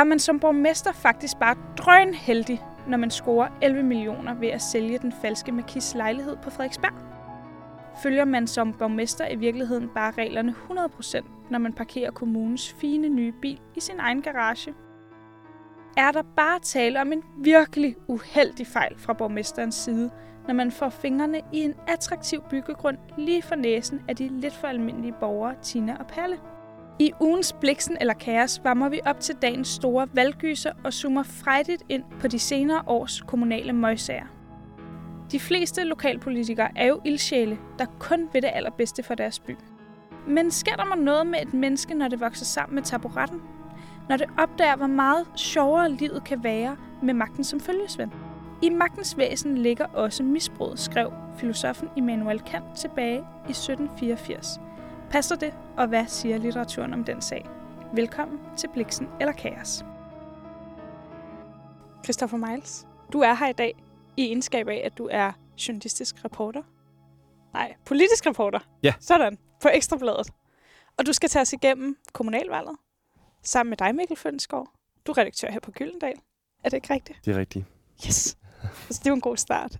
er man som borgmester faktisk bare drønheldig, når man scorer 11 millioner ved at sælge den falske Markis lejlighed på Frederiksberg? Følger man som borgmester i virkeligheden bare reglerne 100%, når man parkerer kommunens fine nye bil i sin egen garage? Er der bare tale om en virkelig uheldig fejl fra borgmesterens side, når man får fingrene i en attraktiv byggegrund lige for næsen af de lidt for almindelige borgere Tina og Palle? I ugens Bliksen eller Kaos varmer vi op til dagens store valggyser og zoomer frejdigt ind på de senere års kommunale møgsager. De fleste lokalpolitikere er jo ildsjæle, der kun vil det allerbedste for deres by. Men sker der mig noget med et menneske, når det vokser sammen med taburetten? Når det opdager, hvor meget sjovere livet kan være med magten som følgesvend? I magtens væsen ligger også misbruget, skrev filosofen Immanuel Kant tilbage i 1784. Passer det, og hvad siger litteraturen om den sag? Velkommen til Bliksen eller Kaos. Christopher Miles, du er her i dag i egenskab af, at du er journalistisk reporter. Nej, politisk reporter. Ja. Sådan, på Ekstrabladet. Og du skal tage os igennem kommunalvalget, sammen med dig, Mikkel Fønsgaard. Du er redaktør her på Gyldendal. Er det ikke rigtigt? Det er rigtigt. Yes. Altså, det er jo en god start.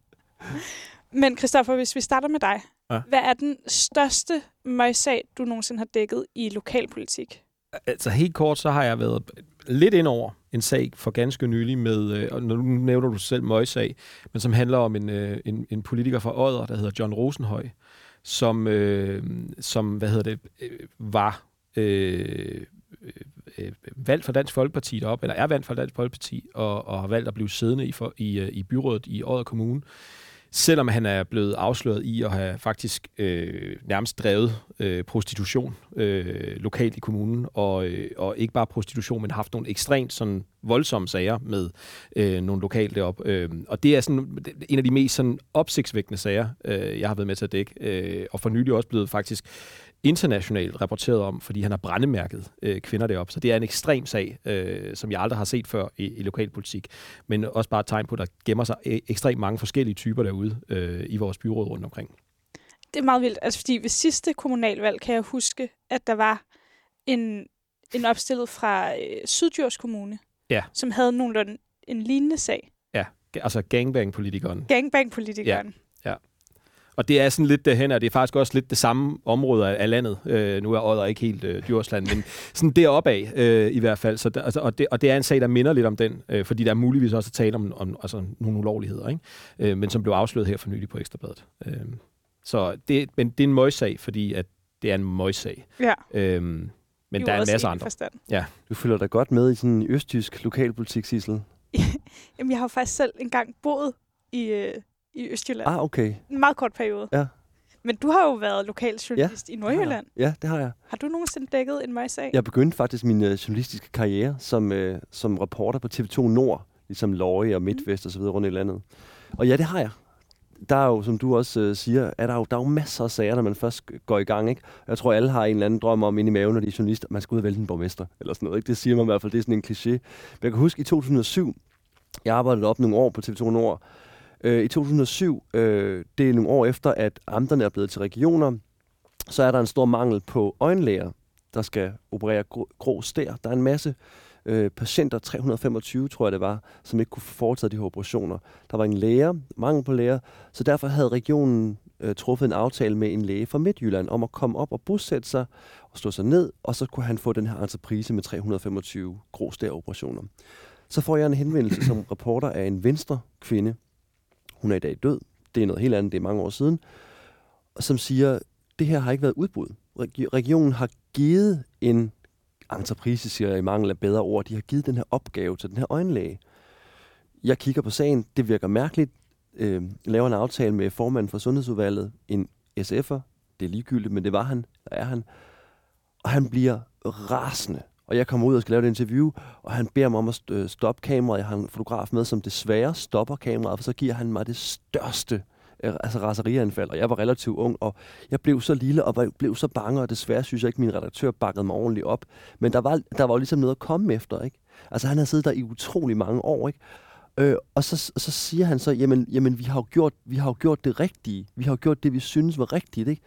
Men Christoffer, hvis vi starter med dig. Ja. Hvad er den største møgssag, du nogensinde har dækket i lokalpolitik? Altså helt kort, så har jeg været lidt ind over en sag for ganske nylig med, øh, og nu nævner du selv møgssag, men som handler om en, øh, en, en politiker fra Odder, der hedder John Rosenhøj, som, øh, som hvad hedder det, øh, var øh, øh, valgt for Dansk Folkeparti op, eller er valgt for Dansk Folkeparti, og, og har valgt at blive siddende i, for, i, øh, i byrådet i Odder Kommune. Selvom han er blevet afsløret i at have faktisk øh, nærmest drevet øh, prostitution øh, lokalt i kommunen, og, øh, og ikke bare prostitution, men haft nogle ekstremt sådan, voldsomme sager med øh, nogle lokale deroppe. Øh, og det er sådan en af de mest sådan, opsigtsvækkende sager, øh, jeg har været med til at dække, øh, og for nylig også blevet faktisk internationalt rapporteret om, fordi han har brændemærket øh, kvinder deroppe. Så det er en ekstrem sag, øh, som jeg aldrig har set før i, i lokalpolitik, men også bare et tegn på, at der gemmer sig e- ekstremt mange forskellige typer derude øh, i vores byråd rundt omkring. Det er meget vildt, altså fordi ved sidste kommunalvalg kan jeg huske, at der var en, en opstillet fra øh, Syddjurs Kommune, Ja. som havde nogenlunde en lignende sag. Ja, altså gangbang-politikeren. Gangbang-politikeren. Og det er sådan lidt derhen, og det er faktisk også lidt det samme område af, landet. Øh, nu er Odder ikke helt øh, Djursland, men sådan deroppe af øh, i hvert fald. Så der, altså, og, det, og det er en sag, der minder lidt om den, øh, fordi der er muligvis også at tale om, om altså, nogle ulovligheder, ikke? Øh, men som blev afsløret her for nylig på Ekstrabladet. Øh, så det, men det er en møgssag, fordi at det er en møgssag. Ja, Øh, men i der er en masse andre. Forstand. Du følger dig godt med i sådan en østtysk lokalpolitik, Sissel. Jamen, jeg har jo faktisk selv engang boet i, øh, i Østjylland. Ah, okay. En meget kort periode. Ja. Men du har jo været lokaljournalist ja. i Nordjylland. Ja, det har jeg. Har du nogensinde dækket en møgssag? Jeg begyndte faktisk min øh, journalistiske karriere som, øh, som reporter på TV2 Nord, ligesom Løje og MidtVest og så videre rundt i landet. Og ja, det har jeg. Der er jo, som du også øh, siger, er der, jo, der er jo masser af sager, når man først går i gang. Ikke? Jeg tror, alle har en eller anden drøm om inde i maven, når de er journalister, man skal ud og vælge en borgmester. Eller sådan noget. Ikke? Det siger man i hvert fald, det er sådan en kliché. Men jeg kan huske i 2007, jeg arbejdede op nogle år på TV2 Nord. Øh, I 2007, øh, det er nogle år efter, at amterne er blevet til regioner, så er der en stor mangel på øjenlæger, der skal operere grå, grå stær. Der er en masse øh, patienter, 325 tror jeg det var, som ikke kunne få foretaget de her operationer. Der var en læger, mangel på læger, så derfor havde regionen øh, truffet en aftale med en læge fra Midtjylland om at komme op og bosætte sig og slå sig ned, og så kunne han få den her entreprise med 325 grå stær-operationer. Så får jeg en henvendelse som reporter af en venstre kvinde. Hun er i dag død. Det er noget helt andet, det er mange år siden. Og som siger, det her har ikke været udbud. Regionen har givet en entreprise, siger jeg i mangel af bedre ord, de har givet den her opgave til den her øjenlæge. Jeg kigger på sagen, det virker mærkeligt, øh, laver en aftale med formanden for Sundhedsudvalget, en SF'er, det er ligegyldigt, men det var han, der er han, og han bliver rasende. Og jeg kommer ud og skal lave et interview, og han beder mig om at øh, stoppe kameraet. Jeg har en fotograf med, som desværre stopper kameraet, for så giver han mig det største øh, altså raserianfald. Og jeg var relativt ung, og jeg blev så lille og blev så bange, og desværre synes jeg ikke, min redaktør bakkede mig ordentligt op. Men der var, der var jo ligesom noget at komme efter, ikke? Altså han havde siddet der i utrolig mange år, ikke? Øh, og så, så siger han så, jamen, jamen vi, har jo gjort, vi har jo gjort det rigtige. Vi har jo gjort det, vi synes var rigtigt, ikke?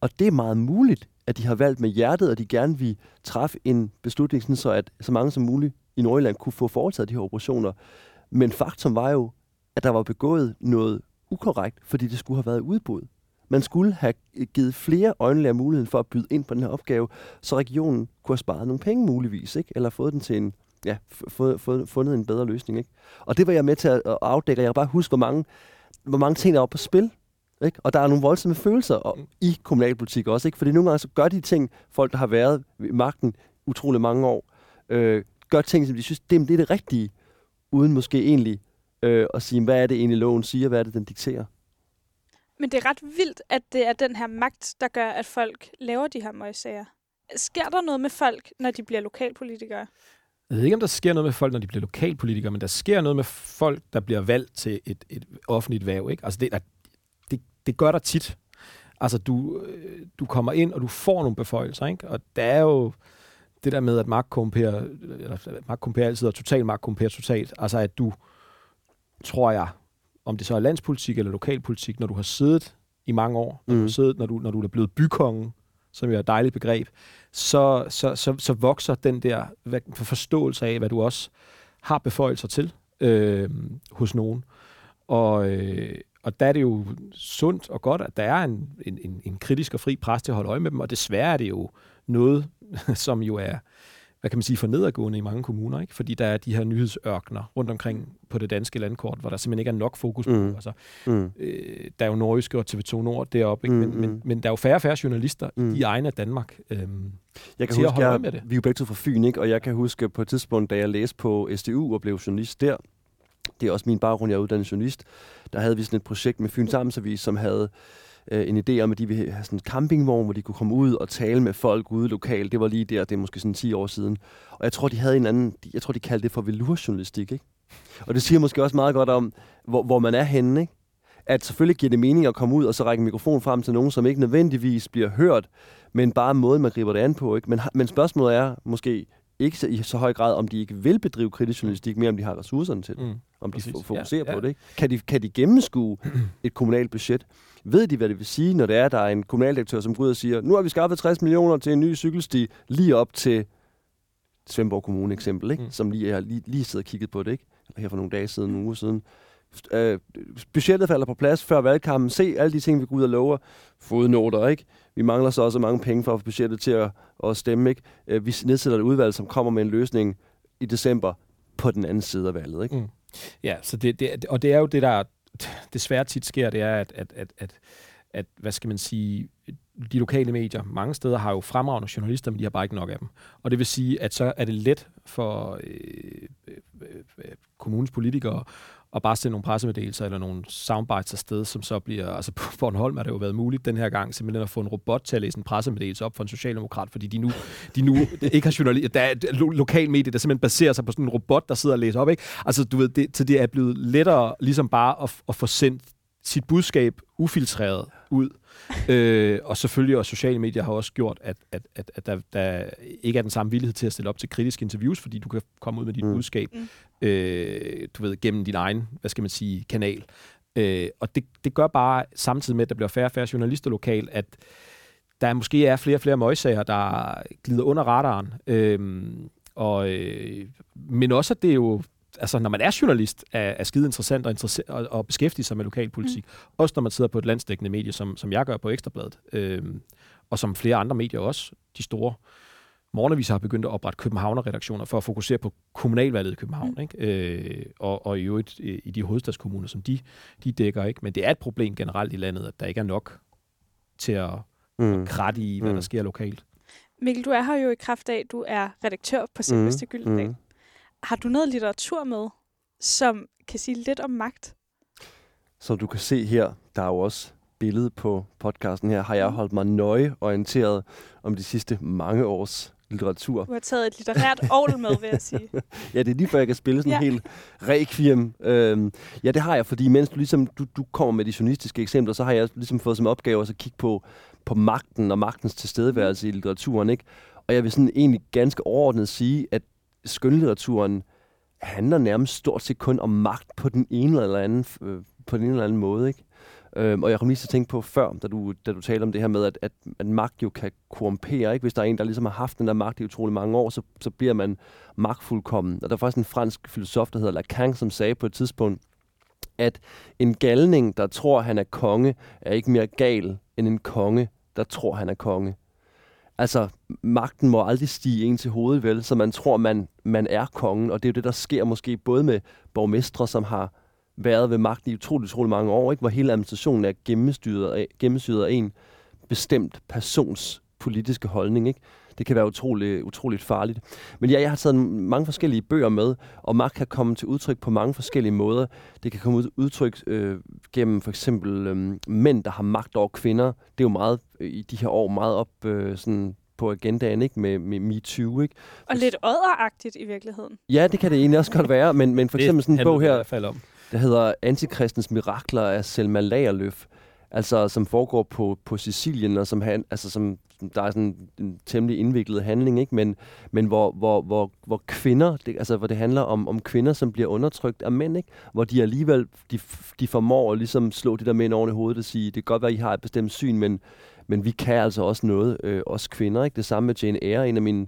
Og det er meget muligt, at de har valgt med hjertet, og de gerne vil træffe en beslutning, sådan så at så mange som muligt i Nordjylland kunne få foretaget de her operationer. Men faktum var jo, at der var begået noget ukorrekt, fordi det skulle have været udbud. Man skulle have givet flere øjenlæger muligheden for at byde ind på den her opgave, så regionen kunne have sparet nogle penge muligvis, ikke? eller fået den til en, ja, fundet en bedre løsning. Ikke? Og det var jeg med til at afdække, jeg kan bare huske, hvor mange, hvor mange ting der var på spil. Ikke? Og der er nogle voldsomme følelser og, i kommunalpolitik også, ikke? fordi nogle gange så gør de ting, folk der har været i magten utrolig mange år, øh, gør ting, som de synes, det, det er det rigtige, uden måske egentlig øh, at sige, hvad er det egentlig loven siger, hvad er det, den dikterer. Men det er ret vildt, at det er den her magt, der gør, at folk laver de her møgssager. Sker der noget med folk, når de bliver lokalpolitikere? Jeg ved ikke, om der sker noget med folk, når de bliver lokalpolitikere, men der sker noget med folk, der bliver valgt til et, et offentligt værv. Ikke? Altså det, det, det gør der tit. Altså du, øh, du kommer ind, og du får nogle beføjelser. Ikke? Og der er jo det der med, at magt komperer, eller magt komperer altid, og total magt komperer totalt. Altså at du, tror jeg, om det så er landspolitik eller lokalpolitik, når du har siddet i mange år, når, mm. du, har siddet, når, du, når du er blevet bykongen, som jo er et dejligt begreb, så, så, så, så vokser den der forståelse af, hvad du også har beføjelser til øh, hos nogen. Og, øh, og der er det jo sundt og godt, at der er en, en, en kritisk og fri pres til at holde øje med dem, og desværre er det jo noget, som jo er hvad kan man sige, for nedadgående i mange kommuner, ikke? fordi der er de her nyhedsørkner rundt omkring på det danske landkort, hvor der simpelthen ikke er nok fokus på. Mm. Altså, mm. øh, der er jo Norgeske og TV2 Nord deroppe, ikke? Mm. Men, men, mm. men der er jo færre og færre journalister mm. i egne af Danmark øhm, jeg kan til huske, at holde jeg, med det. Vi er jo begge to fra Fyn, ikke? og jeg kan huske på et tidspunkt, da jeg læste på SDU og blev journalist der, det er også min baggrund, jeg er uddannet journalist, der havde vi sådan et projekt med Fyns Amtsavis, som havde øh, en idé om, at de ville have sådan en campingvogn, hvor de kunne komme ud og tale med folk ude lokalt. Det var lige der, det er måske sådan 10 år siden. Og jeg tror, de havde en anden, jeg tror, de kaldte det for velurjournalistik, ikke? Og det siger måske også meget godt om, hvor, hvor man er henne, ikke? At selvfølgelig giver det mening at komme ud og så række mikrofon frem til nogen, som ikke nødvendigvis bliver hørt, men bare måden, man griber det an på, ikke? Men, men spørgsmålet er måske ikke så, i så høj grad, om de ikke vil bedrive kritisk journalistik, mere om de har ressourcerne til det. Mm, om de fokuserer ja, ja. på det. Ikke? Kan, de, kan de gennemskue et kommunalt budget? Ved de, hvad det vil sige, når det er, der er en kommunaldirektør, som går ud og siger, nu har vi skaffet 60 millioner til en ny cykelsti lige op til Svendborg Kommune eksempel, ikke? Mm. som lige, er, lige, lige sidder og kigget på det, ikke? Eller her for nogle dage siden, nogle uger siden. Øh, budgettet falder på plads før valgkampen. Se alle de ting, vi går ud og lover. Fodnoter, ikke? Vi mangler så også mange penge for at få budgettet til at, at stemme, ikke? Øh, vi nedsætter et udvalg, som kommer med en løsning i december på den anden side af valget, ikke? Mm. Ja, så det, det, og det er jo det, der desværre tit sker, det er, at, at, at, at, at hvad skal man sige, de lokale medier mange steder har jo fremragende journalister, men de har bare ikke nok af dem. Og det vil sige, at så er det let for øh, øh, øh, øh kommunens politikere og bare sende nogle pressemeddelelser eller nogle soundbites afsted, som så bliver, altså på Bornholm har det jo været muligt den her gang, simpelthen at få en robot til at læse en pressemeddelelse op for en socialdemokrat, fordi de nu, de nu ikke har journalister, der er et lo- lokalmedie, der simpelthen baserer sig på sådan en robot, der sidder og læser op, ikke? Altså, du ved, det, så det er blevet lettere ligesom bare at, at få sendt sit budskab ufiltreret ud. øh, og selvfølgelig også sociale medier har også gjort, at, at, at, at der, der ikke er den samme villighed til at stille op til kritiske interviews, fordi du kan komme ud med dit mm. budskab, mm. øh, du ved, gennem din egen, hvad skal man sige, kanal. Øh, og det, det gør bare, samtidig med, at der bliver færre og færre journalister lokalt, at der måske er flere og flere møgsager, der glider under radaren. Øh, og, øh, men også, at det er jo altså, når man er journalist, er, er skide interessant og, interesse- og, og beskæftige sig med lokalpolitik. Mm. Også når man sidder på et landstækkende medie, som, som jeg gør på Ekstrabladet, øh, og som flere andre medier også, de store morgenaviser har begyndt at oprette Københavner-redaktioner for at fokusere på kommunalvalget i København, mm. ikke? Øh, og, og i øvrigt i de hovedstadskommuner, som de, de dækker. ikke. Men det er et problem generelt i landet, at der ikke er nok til at, mm. at kratte i, hvad mm. der sker lokalt. Mikkel, du er her jo i kraft af, at du er redaktør på Selveste mm. Gyldendal. Mm. Har du noget litteratur med, som kan sige lidt om magt? Som du kan se her, der er jo også billede på podcasten her, har jeg mm. holdt mig nøje orienteret om de sidste mange års litteratur. Du har taget et litterært ovl med, vil jeg sige. ja, det er lige før, jeg kan spille sådan ja. helt requiem. Øhm, ja, det har jeg, fordi mens du, ligesom, du, du kommer med de journalistiske eksempler, så har jeg ligesom fået som opgave at kigge på, på magten og magtens tilstedeværelse i litteraturen. Ikke? Og jeg vil sådan egentlig ganske overordnet sige, at skønlitteraturen handler nærmest stort set kun om magt på den ene eller anden, øh, på den ene eller anden måde. Ikke? Øhm, og jeg kom lige til at tænke på før, da du, da du talte om det her med, at, at, at magt jo kan korrumpere. Ikke? Hvis der er en, der ligesom har haft den der magt i utrolig mange år, så, så bliver man magtfuldkommen. Og der er faktisk en fransk filosof, der hedder Lacan, som sagde på et tidspunkt, at en galning, der tror, han er konge, er ikke mere gal end en konge, der tror, han er konge. Altså, magten må aldrig stige en til hovedet, vel? Så man tror, man, man er kongen, og det er jo det, der sker måske både med borgmestre, som har været ved magten i utrolig, utrolig mange år, ikke? hvor hele administrationen er gennemstyret af, gennemstyret af en bestemt persons politiske holdning. Ikke? Det kan være utrolig, utroligt farligt. Men ja, jeg har taget mange forskellige bøger med, og magt kan komme til udtryk på mange forskellige måder. Det kan komme til udtryk øh, gennem for eksempel øh, mænd, der har magt over kvinder. Det er jo meget øh, i de her år meget op øh, sådan på agendaen, ikke? Med, med MeToo, ikke? Og lidt ådderagtigt i virkeligheden. Ja, det kan det egentlig også godt være, men, men for eksempel sådan en bog her, i hvert fald om. der hedder Antikristens Mirakler af Selma Lagerlöf, altså som foregår på, på Sicilien, og som, han, altså, som der er sådan en temmelig indviklet handling, ikke? men, men hvor, hvor, hvor, hvor kvinder, det, altså hvor det handler om, om kvinder, som bliver undertrykt af mænd, ikke? hvor de alligevel, de, de formår at ligesom slå de der mænd oven i hovedet og sige, det kan godt være, at I har et bestemt syn, men, men vi kan altså også noget, øh, os kvinder. Ikke? Det samme med Jane Eyre, en af mine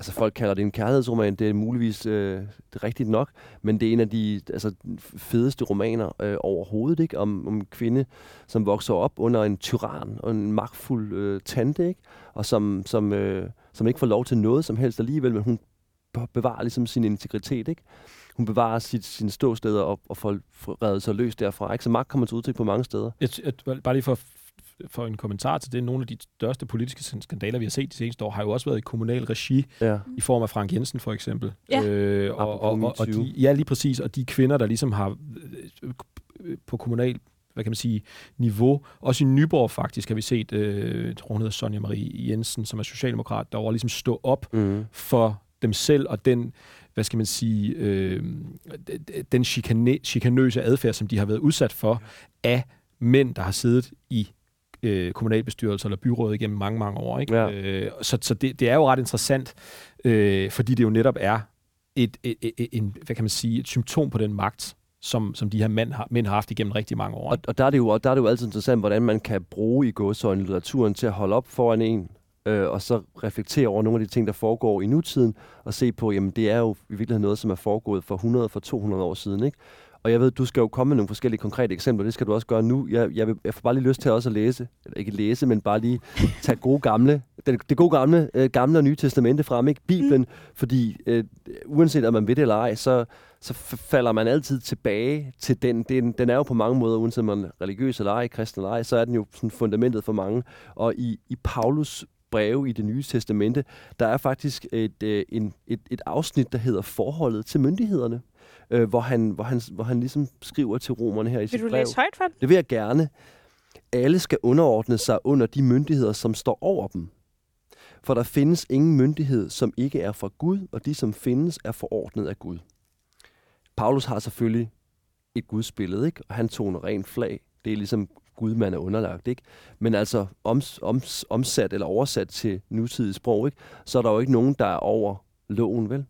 altså folk kalder det en kærlighedsroman, det er muligvis øh, det er rigtigt nok, men det er en af de altså, fedeste romaner øh, overhovedet, ikke? Om, om en kvinde, som vokser op under en tyran og en magtfuld øh, tante, ikke? og som, som, øh, som ikke får lov til noget som helst alligevel, men hun bevarer ligesom sin integritet, ikke? Hun bevarer sit, sine ståsteder og, og får reddet sig løs derfra. Ikke? Så magt kommer til udtryk på mange steder. Jeg, jeg, bare lige for for en kommentar til det. Nogle af de største politiske skandaler, vi har set de seneste år, har jo også været i kommunal regi, Ja. i form af Frank Jensen for eksempel. Ja. Øh, og, og, og, og de, ja, lige præcis. Og de kvinder, der ligesom har øh, på kommunal hvad kan man sige, niveau. Også i Nyborg faktisk har vi set, øh, jeg tror hun hedder Sonja Marie Jensen, som er socialdemokrat, der over ligesom stå op Mm. for dem selv, og den, hvad skal man sige, øh, den chikane, chikanøse adfærd, som de har været udsat for af mænd, der har siddet i øh, kommunalbestyrelser eller byråd igennem mange, mange år. Ikke? Ja. Øh, så så det, det er jo ret interessant, øh, fordi det jo netop er et, et, et, en, hvad kan man sige, et symptom på den magt, som, som de her mænd har, mænd har haft igennem rigtig mange år. Og, og der, er det jo, og der er det jo altid interessant, hvordan man kan bruge i gåsøjne litteraturen til at holde op foran en, øh, og så reflektere over nogle af de ting, der foregår i nutiden, og se på, jamen det er jo i virkeligheden noget, som er foregået for 100, for 200 år siden, ikke? Og jeg ved, du skal jo komme med nogle forskellige konkrete eksempler, det skal du også gøre nu. Jeg, jeg, vil, jeg får bare lige lyst til også at læse, eller ikke læse, men bare lige tage gode gamle, det, det gode gamle, øh, gamle og nye testamente frem, ikke? Bibelen, mm. fordi øh, uanset om man ved det eller ej, så, så falder man altid tilbage til den. den. Den er jo på mange måder, uanset om man er religiøs eller ej, kristen eller ej, så er den jo sådan fundamentet for mange. Og i, i Paulus breve i det nye testamente, der er faktisk et, øh, en, et, et afsnit, der hedder forholdet til myndighederne, øh, hvor, han, hvor, han, hvor han ligesom skriver til romerne her i Vil sit du brev. læse højt for? Det vil jeg gerne. Alle skal underordne sig under de myndigheder, som står over dem. For der findes ingen myndighed, som ikke er fra Gud, og de, som findes, er forordnet af Gud. Paulus har selvfølgelig et gudsbillede, ikke? og han tog en ren flag. Det er ligesom Gud, man er underlagt. Ikke? Men altså oms, oms, omsat eller oversat til nutidig sprog, ikke? så er der jo ikke nogen, der er over loven, vel?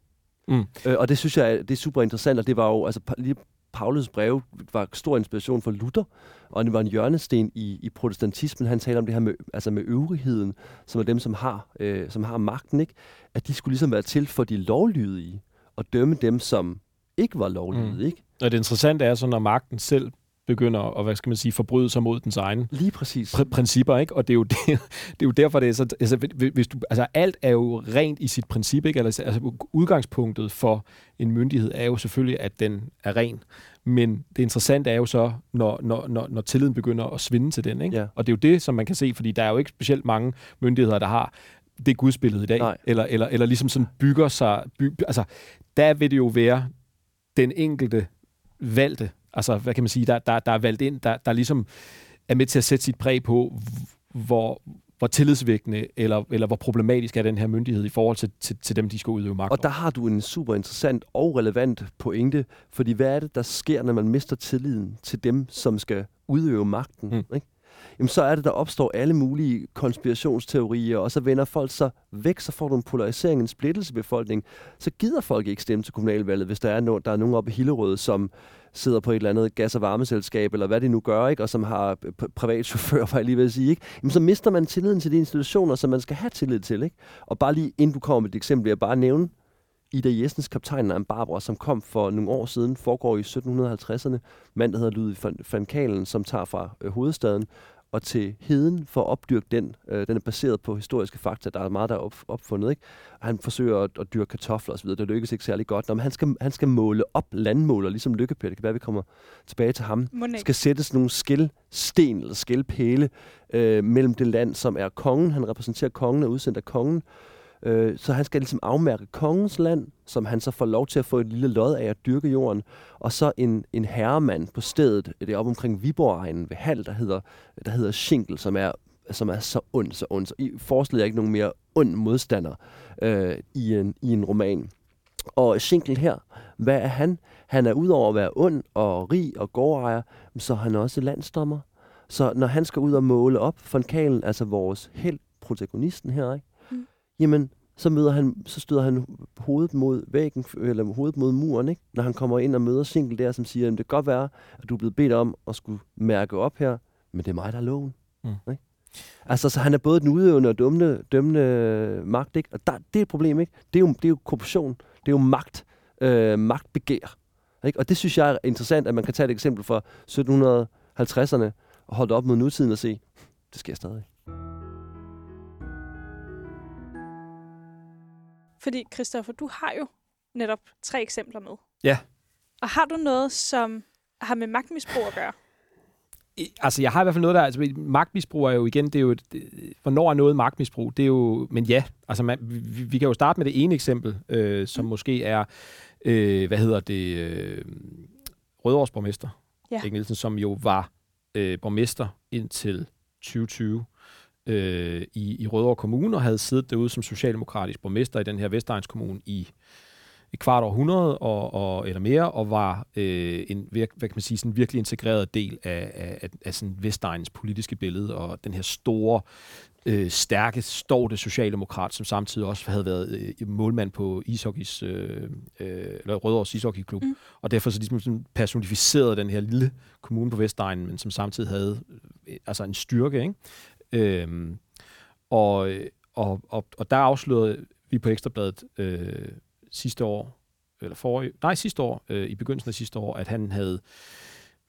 Mm. Øh, og det synes jeg, det er super interessant, og det var jo, altså lige Paulus brev var stor inspiration for Luther, og det var en hjørnesten i, i protestantismen. Han taler om det her med, altså med øvrigheden, som er dem, som har, øh, som har magten, ikke? at de skulle ligesom være til for de lovlydige, og dømme dem, som ikke var lovlydige. Mm. Ikke? Og det interessante er så, når magten selv begynder at, hvad skal man sige, forbryde sig mod dens egen Lige præcis. pr- principper, ikke? Og det er jo, det, det er jo derfor, det er så... Altså, hvis- du, altså, alt er jo rent i sit princip, ikke? Altså, altså, udgangspunktet for en myndighed er jo selvfølgelig, at den er ren. Men det interessante er jo så, når, når, når, når tilliden begynder at svinde til den, ikke? Ja. Og det er jo det, som man kan se, fordi der er jo ikke specielt mange myndigheder, der har det gudsbillede i dag, Nej. eller, eller, eller ligesom sådan bygger sig... By, altså, der vil det jo være den enkelte valgte, altså hvad kan man sige, der, der, der er valgt ind, der, der ligesom er med til at sætte sit præg på, hvor, hvor tillidsvækkende eller, eller hvor problematisk er den her myndighed i forhold til, til, til dem, de skal udøve magt Og der har du en super interessant og relevant pointe, fordi hvad er det, der sker, når man mister tilliden til dem, som skal udøve magten? Mm. Ikke? Jamen så er det, der opstår alle mulige konspirationsteorier, og så vender folk sig væk, så får du en polarisering, en splittelse i befolkningen. Så gider folk ikke stemme til kommunalvalget, hvis der er, no, der er nogen oppe i Hillerød, som sidder på et eller andet gas- og varmeselskab, eller hvad de nu gør, ikke? og som har øh, privat chauffør, for jeg lige vil sige, ikke? Jamen, så mister man tilliden til de institutioner, som man skal have tillid til. Ikke? Og bare lige inden du kommer med et eksempel, vil jeg bare nævne Ida Jessens kaptajn af Barbara, som kom for nogle år siden, foregår i 1750'erne. Mand, der hedder Ludvig van Kalen, som tager fra øh, hovedstaden og til heden for at opdyrke den. Øh, den er baseret på historiske fakta. Der er meget, der er op, opfundet. Ikke? Han forsøger at, at dyrke kartofler osv. Det lykkes ikke særlig godt. Nå, men han, skal, han skal måle op landmåler, ligesom Lykkepæt. Det kan være, vi kommer tilbage til ham. Skal sættes nogle skældsten eller skældpæle øh, mellem det land, som er kongen. Han repræsenterer kongen og udsendt af kongen Øh, så han skal ligesom afmærke kongens land, som han så får lov til at få et lille lod af at dyrke jorden. Og så en, en herremand på stedet, øh, det er op omkring viborg ved Hal, der hedder, øh, der hedder Schinkel, som er, som er så ond, så ond. Så I forestiller ikke nogen mere ond modstander øh, i, en, i en roman. Og Schinkel her, hvad er han? Han er udover at være ond og rig og gårdejer, så er han også landsdommer. Så når han skal ud og måle op, von Kalen, altså vores held, protagonisten her, ikke? Jamen, så, møder han, så støder han hovedet mod væggen, eller hovedet mod muren, ikke? når han kommer ind og møder Single der, som siger, at det kan godt være, at du er blevet bedt om at skulle mærke op her, men det er mig, der er loven. Mm. Ikke? Altså, så han er både den udøvende og dømmende, dømmende magt, ikke? Og der, det er et problem, ikke? Det er jo, det er jo korruption. Det er jo magt, øh, magtbegær. Ikke? Og det synes jeg er interessant, at man kan tage et eksempel fra 1750'erne og holde op mod nutiden og se, det sker stadig. Fordi, Christoffer, du har jo netop tre eksempler med. Ja. Og har du noget, som har med magtmisbrug at gøre? I, altså, jeg har i hvert fald noget der... Altså, magtmisbrug er jo igen... Det er jo, det, hvornår er noget magtmisbrug? Det er jo... Men ja, altså, man, vi, vi kan jo starte med det ene eksempel, øh, som mm. måske er... Øh, hvad hedder det? Øh, Rødovres borgmester. Ja. Nielsen, som jo var øh, borgmester indtil 2020 øh, i, i Rødovre Kommune og havde siddet derude som socialdemokratisk borgmester i den her Vestegns Kommune i et kvart århundrede og, og, eller mere, og var øh, en hvad kan man sige, sådan virkelig integreret del af, af, af sådan Vestegns politiske billede, og den her store, øh, stærke, stårte socialdemokrat, som samtidig også havde været øh, målmand på ishockeys, øh, øh, eller Rødovres ishockeyklub, mm. og derfor så ligesom sådan personificerede den her lille kommune på Vestegnen, men som samtidig havde øh, altså en styrke, ikke? Øhm, og, og, og, og der afslørede vi på Ekstrabladet øh, sidste år, eller forrige, nej, sidste år, øh, i begyndelsen af sidste år, at han havde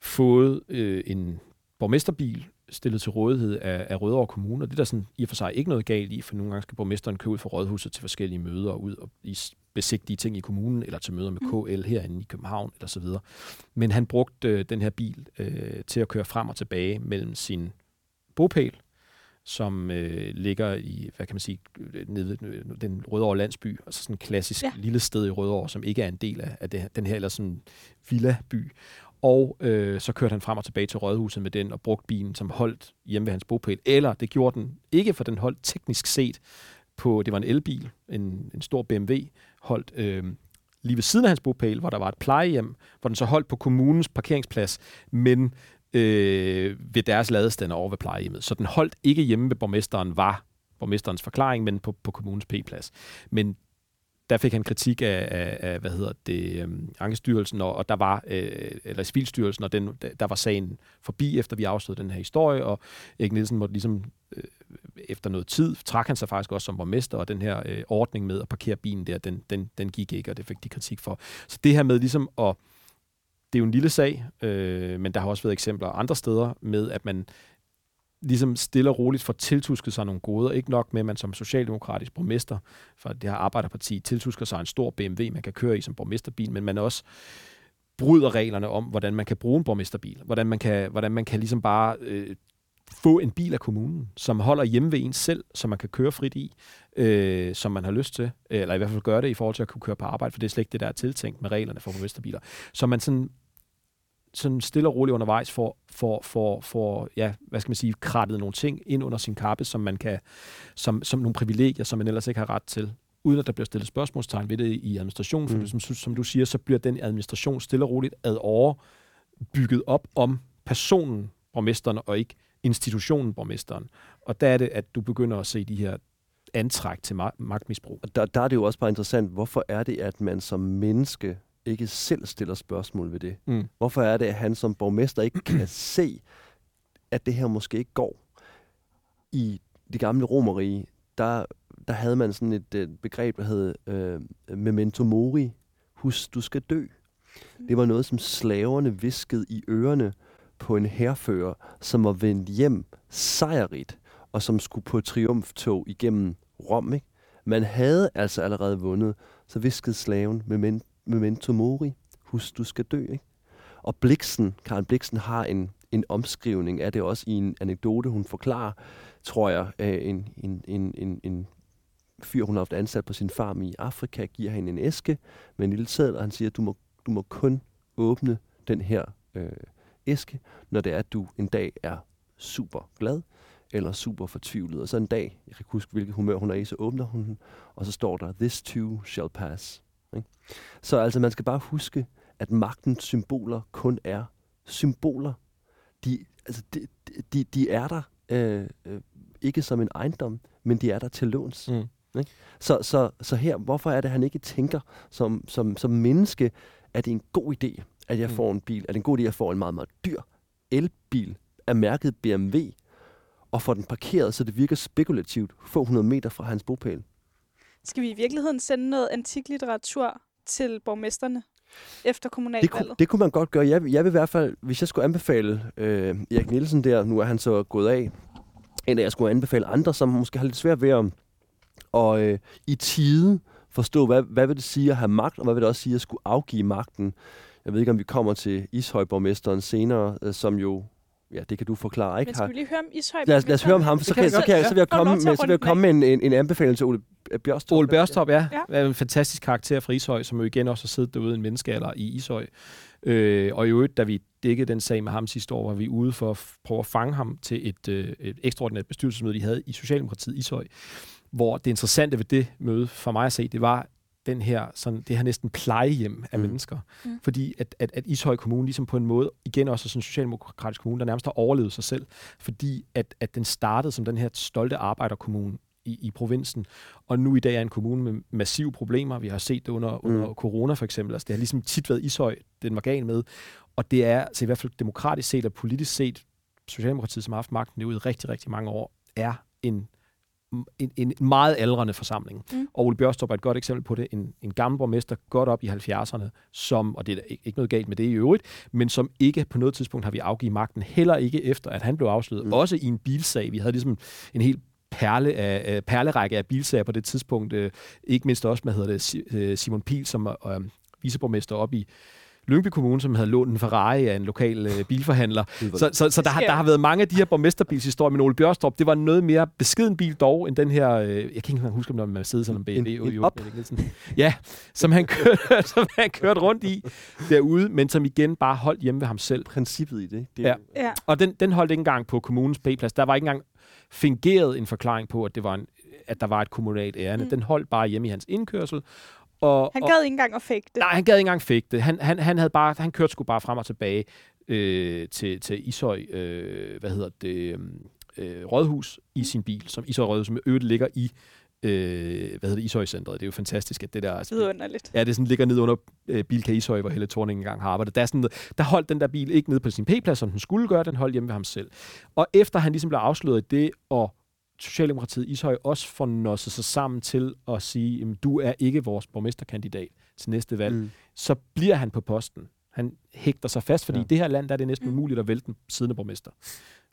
fået øh, en borgmesterbil stillet til rådighed af, af Rødovre Kommune, og det er der sådan i og for sig ikke noget galt i, for nogle gange skal borgmesteren købe ud for rådhuset til forskellige møder og ud og i besigtige ting i kommunen, eller til møder med mm. KL herinde i København, eller så videre. Men han brugte øh, den her bil øh, til at køre frem og tilbage mellem sin bopæl som øh, ligger i, hvad kan man sige, nede den Rødovre landsby, altså sådan en klassisk ja. lille sted i Rødovre, som ikke er en del af, af det, den her eller sådan villa-by. Og øh, så kørte han frem og tilbage til rådhuset med den og brugte bilen som holdt hjemme ved hans bopæl. Eller det gjorde den ikke, for den holdt teknisk set på, det var en elbil, en, en stor BMW, holdt øh, lige ved siden af hans bopæl, hvor der var et plejehjem, hvor den så holdt på kommunens parkeringsplads, men øh, ved deres ladestander over ved plejehjemmet. Så den holdt ikke hjemme ved borgmesteren, var borgmesterens forklaring, men på, på kommunens P-plads. Men der fik han kritik af, af, af hvad hedder det, øhm, Ankestyrelsen, og, og der var, øh, eller Civilstyrelsen, og den, der var sagen forbi, efter vi afstod den her historie, og Erik Nielsen måtte ligesom, øh, efter noget tid, trak han sig faktisk også som borgmester, og den her øh, ordning med at parkere bilen der, den, den, den gik ikke, og det fik de kritik for. Så det her med ligesom at det er jo en lille sag, øh, men der har også været eksempler andre steder med, at man ligesom stille og roligt får tiltusket sig nogle goder. Ikke nok med, at man som socialdemokratisk borgmester for det her arbejderparti tiltusker sig en stor BMW, man kan køre i som borgmesterbil, men man også bryder reglerne om, hvordan man kan bruge en borgmesterbil. Hvordan man kan, hvordan man kan ligesom bare øh, få en bil af kommunen, som holder hjemme ved en selv, som man kan køre frit i, øh, som man har lyst til, eller i hvert fald gøre det i forhold til at kunne køre på arbejde, for det er slet ikke det, der er tiltænkt med reglerne for borgmesterbiler. Så man sådan sådan stille og roligt undervejs for, for, for, for ja, hvad skal man sige, krattet nogle ting ind under sin kappe, som man kan, som, som nogle privilegier, som man ellers ikke har ret til uden at der bliver stillet spørgsmålstegn ved det i administrationen. For mm. som, som du siger, så bliver den administration stille og roligt ad over bygget op om personen, borgmesteren, og ikke institutionen borgmesteren. Og der er det, at du begynder at se de her antræk til ma- magtmisbrug. Og der, der er det jo også bare interessant, hvorfor er det, at man som menneske ikke selv stiller spørgsmål ved det? Mm. Hvorfor er det, at han som borgmester ikke kan se, at det her måske ikke går? I det gamle romerige, der, der havde man sådan et, et begreb, der hed øh, memento mori. Husk, du skal dø. Det var noget, som slaverne viskede i ørerne på en herfører, som var vendt hjem sejrigt, og som skulle på triumftog igennem Rom. Ikke? Man havde altså allerede vundet, så viskede slaven memento, memento mori. Husk, du skal dø. Ikke? Og Bliksen, Karen Bliksen har en, en omskrivning af det også i en anekdote, hun forklarer, tror jeg, en, en, en, en, en fyr, hun har haft ansat på sin farm i Afrika, giver hende en æske med en lille sædel, og han siger, du må, du må kun åbne den her øh, æske, når det er, at du en dag er super glad, eller super fortvivlet. Og så en dag, jeg kan ikke huske, hvilket humør hun er i, så åbner hun den, og så står der, this too shall pass. Ikke? Så altså, man skal bare huske, at magtens symboler kun er symboler. De, altså, de, de, de er der øh, øh, ikke som en ejendom, men de er der til låns. Mm. Ikke? Så, så, så her, hvorfor er det, at han ikke tænker som, som, som menneske, at det er en god idé, at jeg Mm. får en bil, er det en god idé, at jeg får en meget, meget dyr elbil af mærket BMW, og får den parkeret, så det virker spekulativt få 100 meter fra hans bopæl. Skal vi i virkeligheden sende noget antik litteratur til borgmesterne efter Det kommunalvalget? kunne, det kunne man godt gøre. Jeg, jeg vil i hvert fald, hvis jeg skulle anbefale øh, Erik Nielsen der, nu er han så gået af, at jeg skulle anbefale andre, som måske har lidt svært ved at og, øh, i tide forstå, hvad, hvad vil det sige at have magt, og hvad vil det også sige at skulle afgive magten. Jeg ved ikke, om vi kommer til Ishøjborgmesteren senere, øh, som jo, ja, det kan du forklare, ikke Men skal vi lige høre om Ishøj? Lad os, lad os høre om ham, så, kan kan, så, kan, jeg, ja. så vil jeg komme med, så vil jeg komme med en, en, en anbefaling til Ole Bjørstrup. Ole Børstrup, ja. Ja. en fantastisk karakter fra Ishøj, som jo igen også har siddet derude i en menneskealder i Ishøj. Øh, og i øvrigt, da vi dækkede den sag med ham sidste år, var vi ude for at prøve at fange ham til et, øh, et ekstraordinært bestyrelsesmøde, de havde i Socialdemokratiet Ishøj, hvor det interessante ved det møde, for mig at se, det var den her, sådan, det her næsten plejehjem af Mm. mennesker. Mm. Fordi at, at, at Ishøj Kommune ligesom på en måde, igen også sådan en socialdemokratisk kommune, der nærmest har overlevet sig selv, fordi at, at den startede som den her stolte arbejderkommune i, i provinsen, og nu i dag er en kommune med massive problemer. Vi har set det under, Mm. under corona for eksempel. Altså, det har ligesom tit været Ishøj, den var gal med. Og det er, altså i hvert fald demokratisk set og politisk set, Socialdemokratiet, som har haft magten derude i rigtig, rigtig mange år, er en, en, en meget aldrende forsamling. Mm. Og Ole Bjørstrup er et godt eksempel på det. En, en gammel borgmester, godt op i 70'erne, som, og det er ikke ikke noget galt med det i øvrigt, men som ikke på noget tidspunkt har vi afgivet magten, heller ikke efter, at han blev afsløret. Mm. Mm. Også i en bilsag. Vi havde ligesom en helt perle af, øh, perlerække af bilsager på det tidspunkt. Øh, ikke mindst også, hvad hedder det, øh, Simon Pil, som er øh, viceborgmester op i Lyngby Kommune, som havde lånt en Ferrari af en lokal øh, bilforhandler. Så, så, så der, har, der har været mange af de her borgmesterbilshistorier, men Ole Bjørstrup, det var noget mere beskeden bil dog, end den her, øh, jeg kan ikke engang huske, om det var Mercedes eller en BMW. En- en. Åbning Nielsen. Ja, som han, kørte, som han kørte rundt i derude, men som igen bare holdt hjemme ved ham selv. Princippet i det. det Ja. Ja. Og den, den holdt ikke engang på kommunens P-plads. Der var ikke engang fingeret en forklaring på, at, det var en, at der var et kommunalt ærende. Mm. Den holdt bare hjemme i hans indkørsel. Og, Han og, gad ikke engang at det. Nej, han gad ikke engang fik det. Han, han, han, havde bare, han kørte sgu bare frem og tilbage øh, til, til Ishøj, øh, hvad hedder det, øh, Rådhus i sin bil, som Ishøj Rådhus, som øvrigt ligger i øh, hvad hedder det, Ishøj-centret. Det er jo fantastisk, at det der... altså, Vidunderligt. Ja, det sådan ligger ned under øh, Bilka Ishøj, hvor Helle Thorning engang har arbejdet. Der, er sådan, der holdt den der bil ikke nede på sin P-plads, som den skulle gøre. Den holdt hjemme ved ham selv. Og efter han ligesom blev afsløret i det, og Socialdemokratiet Ishøj også får nosset sig sammen til at sige, jamen, du er ikke vores borgmesterkandidat til næste valg, Mm. så bliver han på posten. Han hægter sig fast, fordi Ja. i det her land der er det næsten Mm. umuligt at vælte den siddende borgmester.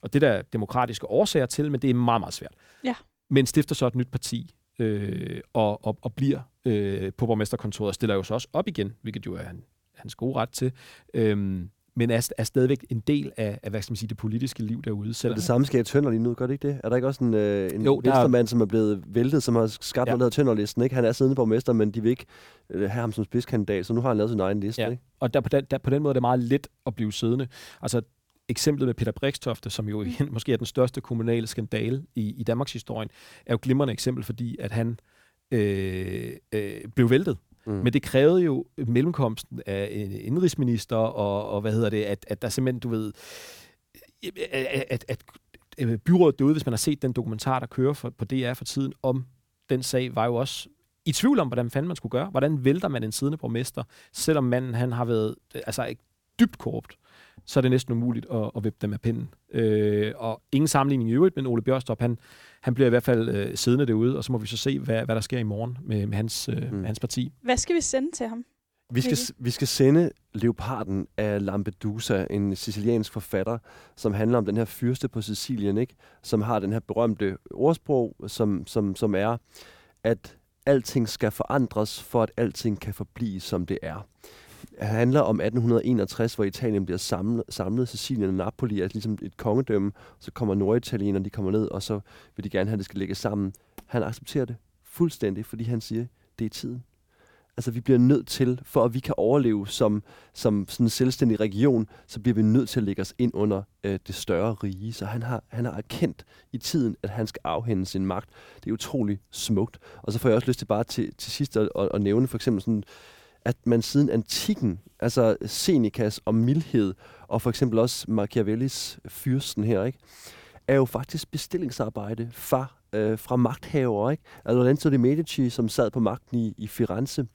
Og det der er demokratiske årsager til, men det er meget, meget svært. Ja. Men stifter så et nyt parti, øh, og, og, og bliver øh, på borgmesterkontoret, og stiller jo så også op igen, hvilket jo er han, hans gode ret til. Øhm, men er, er stadigvæk en del af, af hvad skal man sige, det politiske liv derude. Selvom det samme sker i Tønder lige nu, gør det ikke det? Er der ikke også en, øh, en Jo, der er- venstremand, som er blevet væltet, som har skabt Ja. noget Tønderlisten? Ikke? Han er siddende borgmester, men de vil ikke øh, have ham som spidskandidat, så nu har han lavet sin egen liste. Ja. Ikke? Og der, på, den, der, på den måde er det meget let at blive siddende. Altså eksemplet med Peter Brikstofte, som jo igen, måske er den største kommunale skandale i, i Danmarks historie, er jo et glimrende eksempel, fordi at han øh, øh, blev væltet. Mm. Men det krævede jo mellemkomsten af en indrigsminister, og, og hvad hedder det, at, at der simpelthen, du ved, at, at, at byrådet derude, hvis man har set den dokumentar, der kører for, på DR for tiden om den sag, var jo også i tvivl om, hvordan fanden man skulle gøre. Hvordan vælter man en siddende borgmester, selvom manden han har været altså, dybt korrupt så er det næsten umuligt at, at vippe dem af pinden. Øh, og ingen sammenligning i øvrigt, men Ole Bjørstrup, han, han bliver i hvert fald øh, siddende derude, og så må vi så se, hvad, hvad der sker i morgen med, med hans, øh, mm. hans parti. Hvad skal vi sende til ham? Vi skal, vi skal sende Leoparden af Lampedusa, en siciliansk forfatter, som handler om den her fyrste på Sicilien, ikke? som har den her berømte ordsprog, som, som, som er, at alting skal forandres, for at alting kan forblive, som det er handler om 1861, hvor Italien bliver samlet, samlet Sicilien og Napoli er ligesom et kongedømme. Så kommer norditalienerne, de kommer ned, og så vil de gerne have, at det skal ligge sammen. Han accepterer det fuldstændig, fordi han siger, det er tiden. Altså, vi bliver nødt til, for at vi kan overleve som, som sådan en selvstændig region, så bliver vi nødt til at lægge os ind under øh, det større rige. Så han har, han har erkendt i tiden, at han skal afhænde sin magt. Det er utrolig smukt. Og så får jeg også lyst til bare til, til sidst at, at, at nævne for eksempel sådan at man siden antikken, altså Senecas og mildhed, og for eksempel også Machiavellis fyrsten her, ikke, er jo faktisk bestillingsarbejde fra, øh, fra magthavere. Ikke? Altså Lorenzo de Medici, som sad på magten i, i Firenze,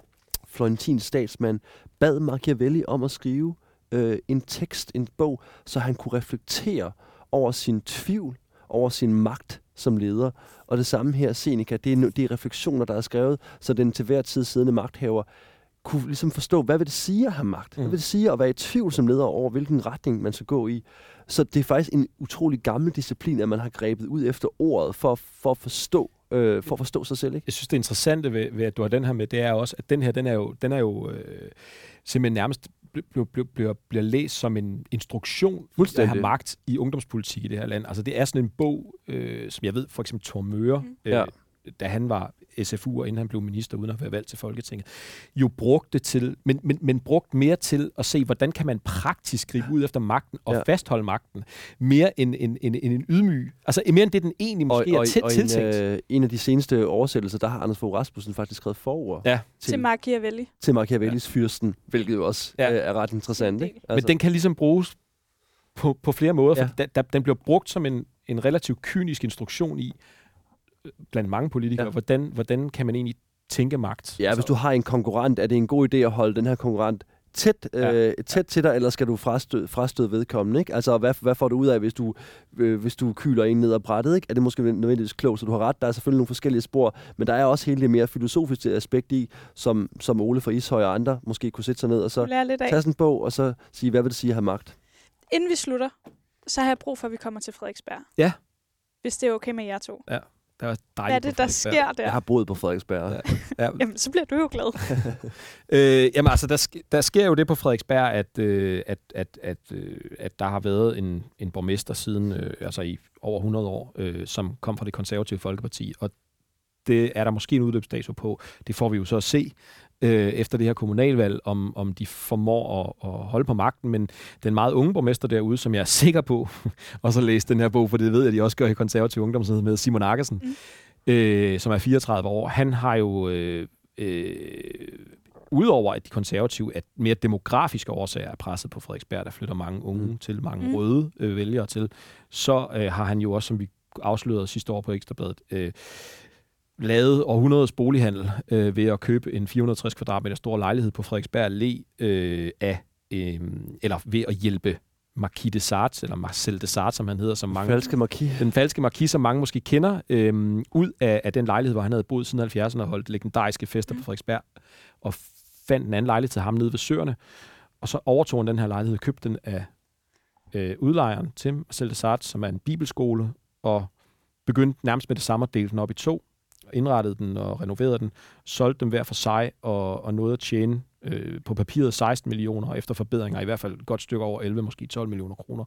Florentins statsmand, bad Machiavelli om at skrive øh, en tekst, en bog, så han kunne reflektere over sin tvivl, over sin magt som leder. Og det samme her, Seneca, det er, det er refleksioner, der er skrevet, så den til hver tid siddende magthaver kunne ligesom forstå, hvad vil det sige at have magt? Hvad mm. vil det sige at være i tvivl som leder over, hvilken retning man skal gå i? Så det er faktisk en utrolig gammel disciplin, at man har grebet ud efter ordet for, for at forstå øh, for at forstå sig selv. Ikke? Jeg synes, det interessante ved, ved, at du har den her med, det er også, at den her, den er jo, den er jo øh, simpelthen nærmest bliver, bliver, bliver, bliver læst som en instruktion at have magt i ungdomspolitik i det her land. Altså det er sådan en bog, øh, som jeg ved, for eksempel Thor Møre, mm. øh, ja da han var SFU'er, inden han blev minister, uden at være valgt til Folketinget, jo brugte til, men, men, men brugt mere til at se, hvordan kan man praktisk gribe ud efter magten og ja. fastholde magten, mere end, end, end, end en ydmyg. Altså mere end det, den egentlig måske og, er til, og tiltænkt. En, øh, en af de seneste oversættelser, der har Anders Fogh Rasmussen faktisk skrevet forord. Ja. Til, til Machiavelli. Til Machiavellis ja. fyrsten, hvilket jo også ja. øh, er ret interessant. Ikke? Altså. Men den kan ligesom bruges på, på flere måder, ja. for den, den bliver brugt som en, en relativt kynisk instruktion i, blandt mange politikere, ja. hvordan, hvordan kan man egentlig tænke magt? Ja, hvis du har en konkurrent, er det en god idé at holde den her konkurrent tæt, ja. øh, tæt ja. til dig, eller skal du frastøde, frastøde vedkommende? Ikke? Altså, hvad, hvad får du ud af, hvis du, øh, hvis du kyler en ned ad brættet? Ikke? Er det måske nødvendigvis klogt, så du har ret? Der er selvfølgelig nogle forskellige spor, men der er også hele det mere filosofiske aspekt i, som, som Ole fra Ishøj og andre måske kunne sætte sig ned og så tage sådan en bog, og så sige, hvad vil det sige at have magt? Inden vi slutter, så har jeg brug for, at vi kommer til Frederiksberg. Ja. Hvis det er okay med jer to. Ja. Var dejligt Hvad er det, der sker der? Jeg har boet på Frederiksberg. Ja. Ja. jamen, så bliver du jo glad. øh, jamen altså, der, sk- der sker jo det på Frederiksberg, at, øh, at, at, at, øh, at der har været en, en borgmester siden, øh, altså i over 100 år, øh, som kom fra det konservative Folkeparti, og det er der måske en udløbsdato på. Det får vi jo så at se øh, efter det her kommunalvalg, om, om de formår at, at holde på magten. Men den meget unge borgmester derude, som jeg er sikker på, og så læste den her bog, for det ved jeg, at de også gør i konservativ ungdomshed med Simon Akkersen, mm. øh, som er 34 år. Han har jo... Øh, øh, udover at de konservative, at mere demografiske årsager er presset på Frederiksberg, der flytter mange unge mm. til, mange mm. røde øh, vælgere til, så øh, har han jo også, som vi afslørede sidste år på Ekstrabladet, øh, lavet århundredes bolighandel øh, ved at købe en 460 kvadratmeter stor lejlighed på Frederiksberg Allé øh, af, øh, eller ved at hjælpe Marquis de Sartre, eller Marcel de Sartre, som han hedder. Som mange, falske marquis. Den falske marquis, som mange måske kender, øh, ud af, af den lejlighed, hvor han havde boet siden 70'erne og holdt legendariske fester på mm. Frederiksberg, og fandt en anden lejlighed til ham nede ved Søerne. Og så overtog han den her lejlighed, købte den af øh, udlejeren til Marcel de Sartre, som er en bibelskole, og begyndte nærmest med det samme at dele den op i to indrettede den og renoverede den, solgte dem hver for sig og, og nåede at tjene øh, på papiret 16 millioner, og efter forbedringer i hvert fald et godt stykke over 11, måske 12 millioner kroner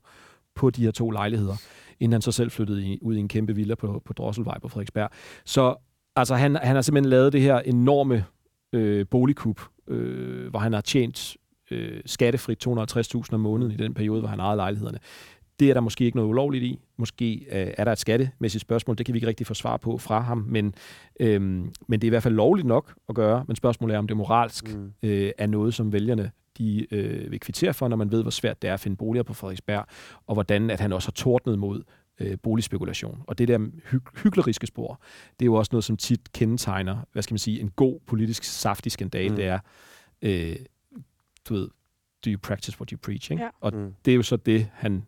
på de her to lejligheder, inden han så selv flyttede i, ud i en kæmpe villa på, på Drosselvej på Frederiksberg. Så altså, han, han har simpelthen lavet det her enorme øh, boligkup, øh, hvor han har tjent øh, skattefrit 250.000 om måneden i den periode, hvor han ejede lejlighederne. Det er der måske ikke noget ulovligt i. Måske øh, er der et skattemæssigt spørgsmål. Det kan vi ikke rigtig få svar på fra ham. Men, øhm, men det er i hvert fald lovligt nok at gøre. Men spørgsmålet er, om det moralsk mm. øh, er noget, som vælgerne de øh, vil kvittere for, når man ved, hvor svært det er at finde boliger på Frederiksberg, og hvordan at han også har tordnet mod øh, boligspekulation. Og det der hy- hykleriske spor, det er jo også noget, som tit kendetegner, hvad skal man sige, en god politisk saftig skandal. Mm. Det er, øh, du ved, do you practice what you preach? Ikke? Ja. Og Mm. det er jo så det, han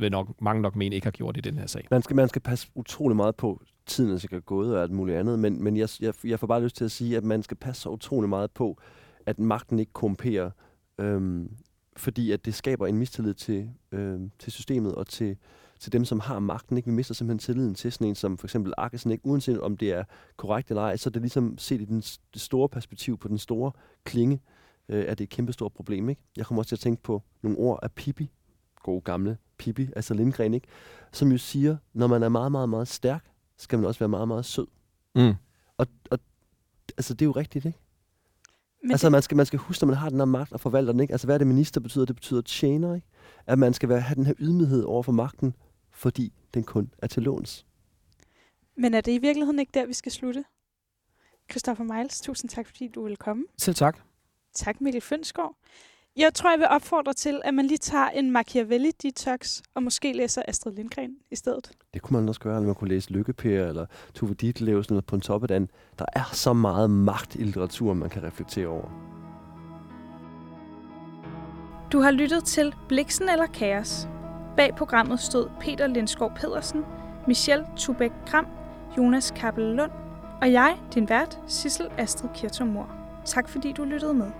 vil nok, mange nok mene ikke har gjort i den her sag. Man skal, man skal passe utrolig meget på, tiden er sikkert gået og alt muligt andet, men, men jeg, jeg, jeg får bare lyst til at sige, at man skal passe så utrolig meget på, at magten ikke korrumperer, øhm, fordi at det skaber en mistillid til, øhm, til systemet og til, til dem, som har magten. Ikke? Vi mister simpelthen tilliden til sådan en som for eksempel Akkesen, ikke? uanset om det er korrekt eller ej, så er det ligesom set i den, det store perspektiv på den store klinge, øh, er det et kæmpestort problem. Ikke? Jeg kommer også til at tænke på nogle ord af Pippi, gode gamle Pippi, altså Lindgren, ikke? som jo siger, når man er meget, meget, meget stærk, skal man også være meget, meget sød. Mm. Og, og altså, det er jo rigtigt, ikke? Men altså, det, man skal, man skal huske, når man har den her magt og forvalter den, ikke? Altså, hvad er det minister betyder? Det betyder tjener, ikke? At man skal være, have den her ydmyghed over for magten, fordi den kun er til låns. men er det i virkeligheden ikke der, vi skal slutte? Christoffer Miles, tusind tak, fordi du vil komme. Selv tak. Tak, Mikkel Fønsgaard. Jeg tror, jeg vil opfordre til, at man lige tager en Machiavelli-detox, og måske læser Astrid Lindgren i stedet. Det kunne man også gøre, når man kunne læse Lykkepær eller Tove Ditlevsen eller på en top af den. Der er så meget magt i litteraturen, man kan reflektere over. Du har lyttet til Bliksen eller Kaos. Bag programmet stod Peter Lindskov Pedersen, Michelle Tubæk Gram, Jonas Kappel Lund og jeg, din vært, Sissel Astrid Kirtomor. Tak fordi du lyttede med.